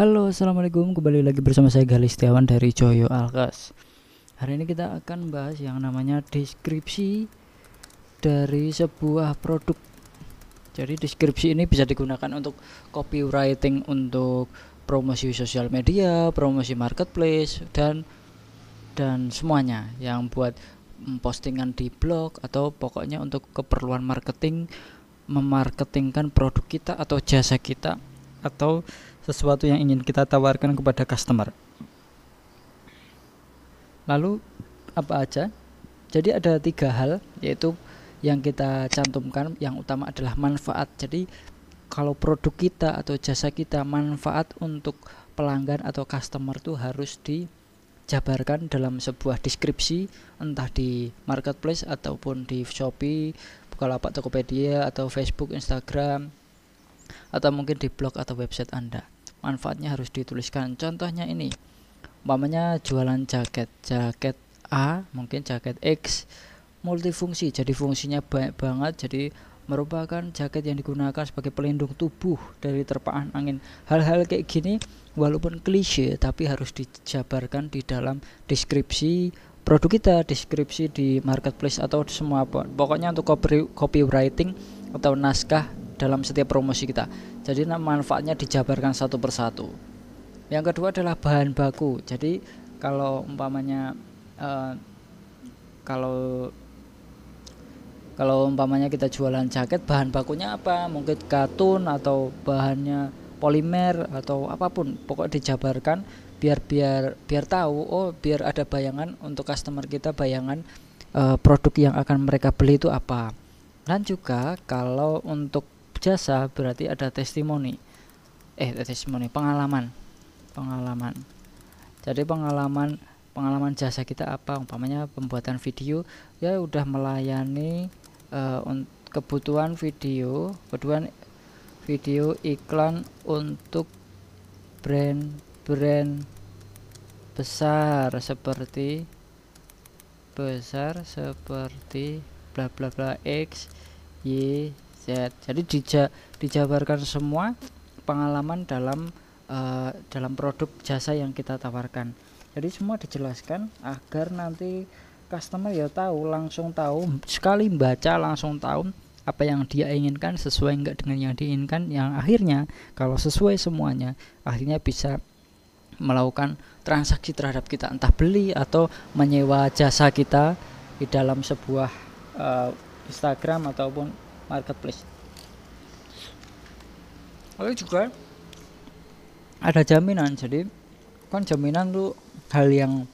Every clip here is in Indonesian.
Halo, assalamualaikum. Kembali lagi bersama saya Gali Setiawan dari Joyo Alkas. Hari ini kita akan bahas yang namanya deskripsi dari sebuah produk. Jadi deskripsi ini bisa digunakan untuk copywriting untuk promosi sosial media, promosi marketplace dan dan semuanya yang buat postingan di blog atau pokoknya untuk keperluan marketing memarketingkan produk kita atau jasa kita atau sesuatu yang ingin kita tawarkan kepada customer. Lalu apa aja? Jadi ada tiga hal yaitu yang kita cantumkan yang utama adalah manfaat. Jadi kalau produk kita atau jasa kita manfaat untuk pelanggan atau customer itu harus dijabarkan dalam sebuah deskripsi entah di marketplace ataupun di Shopee, Bukalapak, Tokopedia atau Facebook, Instagram atau mungkin di blog atau website Anda. Manfaatnya harus dituliskan. Contohnya ini umpamanya jualan jaket jaket A mungkin jaket X multifungsi. Jadi fungsinya banyak banget jadi merupakan jaket yang digunakan sebagai pelindung tubuh dari terpaan angin. Hal-hal kayak gini walaupun klise tapi harus dijabarkan di dalam deskripsi produk kita deskripsi di marketplace atau semua apa. Pokoknya untuk copy, copywriting atau naskah dalam setiap promosi kita. Jadi manfaatnya dijabarkan satu persatu. Yang kedua adalah bahan baku. Jadi kalau umpamanya uh, kalau kalau umpamanya kita jualan jaket bahan bakunya apa? Mungkin katun atau bahannya polimer atau apa pun. Pokok dijabarkan biar biar biar tahu oh biar ada bayangan untuk customer kita bayangan uh, produk yang akan mereka beli itu apa. Dan juga kalau untuk jasa berarti ada testimoni. Eh testimoni pengalaman. Pengalaman. Jadi pengalaman pengalaman jasa kita apa? Umpamanya pembuatan video ya udah melayani uh, kebutuhan video kebutuhan video iklan untuk brand-brand besar seperti besar seperti bla bla bla X Y Z. Jadi dija, dijabarkan semua pengalaman dalam uh, dalam produk jasa yang kita tawarkan. Jadi semua dijelaskan agar nanti customer ya tahu langsung tahu sekali baca langsung tahu apa yang dia inginkan sesuai enggak dengan yang diinginkan yang akhirnya kalau sesuai semuanya akhirnya bisa melakukan transaksi terhadap kita entah beli atau menyewa jasa kita di dalam sebuah uh, Instagram ataupun marketplace. Lalu juga ada jaminan jadi kan jaminan tuh hal yang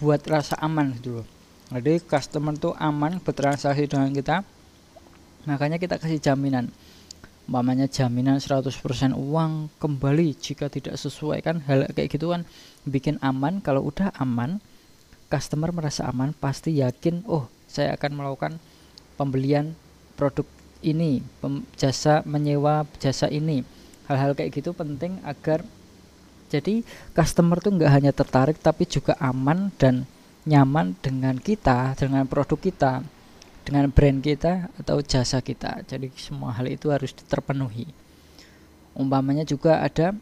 buat rasa aman gitu loh. Jadi customer tuh aman bertransaksi dengan kita makanya kita kasih jaminan. Umpamanya jaminan 100% uang kembali jika tidak sesuai kan? Hal kayak gitu kan bikin aman. Kalau udah aman customer merasa aman pasti yakin oh saya akan melakukan pembelian produk ini jasa menyewa jasa ini. Hal-hal kayak gitu penting agar jadi customer tuh nggak hanya tertarik tapi juga aman dan nyaman dengan kita dengan produk kita dengan brand kita atau jasa kita. Jadi semua hal itu harus terpenuhi. Umpamanya juga ada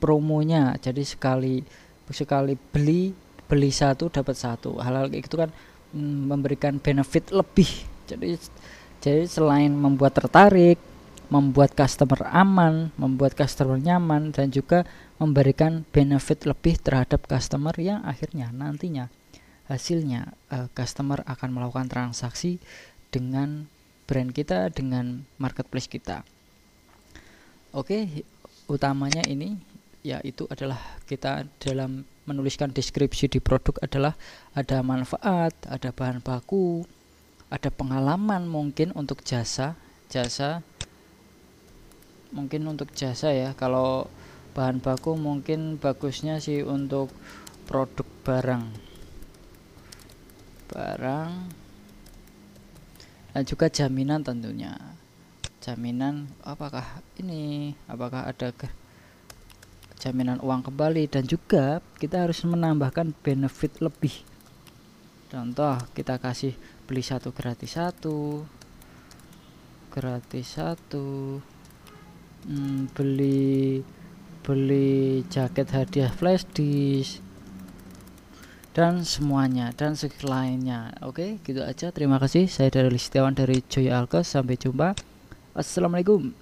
promonya. Jadi sekali sekali beli beli satu dapat satu. Hal-hal kayak gitu kan mm, memberikan benefit lebih. Jadi jadi selain membuat tertarik, membuat customer aman, membuat customer nyaman dan juga memberikan benefit lebih terhadap customer yang akhirnya nantinya hasilnya uh, customer akan melakukan transaksi dengan brand kita dengan marketplace kita. Oke, utamanya ini yaitu adalah kita dalam menuliskan deskripsi di produk adalah ada manfaat, ada bahan baku, ada pengalaman mungkin untuk jasa jasa mungkin untuk jasa ya. Kalau bahan baku mungkin bagusnya sih untuk produk barang. Barang. Dan juga jaminan tentunya. Jaminan apakah ini apakah ada ke jaminan uang kembali. Dan juga kita harus menambahkan benefit lebih contoh kita kasih beli satu gratis satu. Gratis satu. Hmm, beli beli jaket hadiah flash disk. Dan semuanya dan lainnya oke gitu aja. Terima kasih. Saya dari Setiawan dari Joy Alkes. Sampai jumpa. Assalamualaikum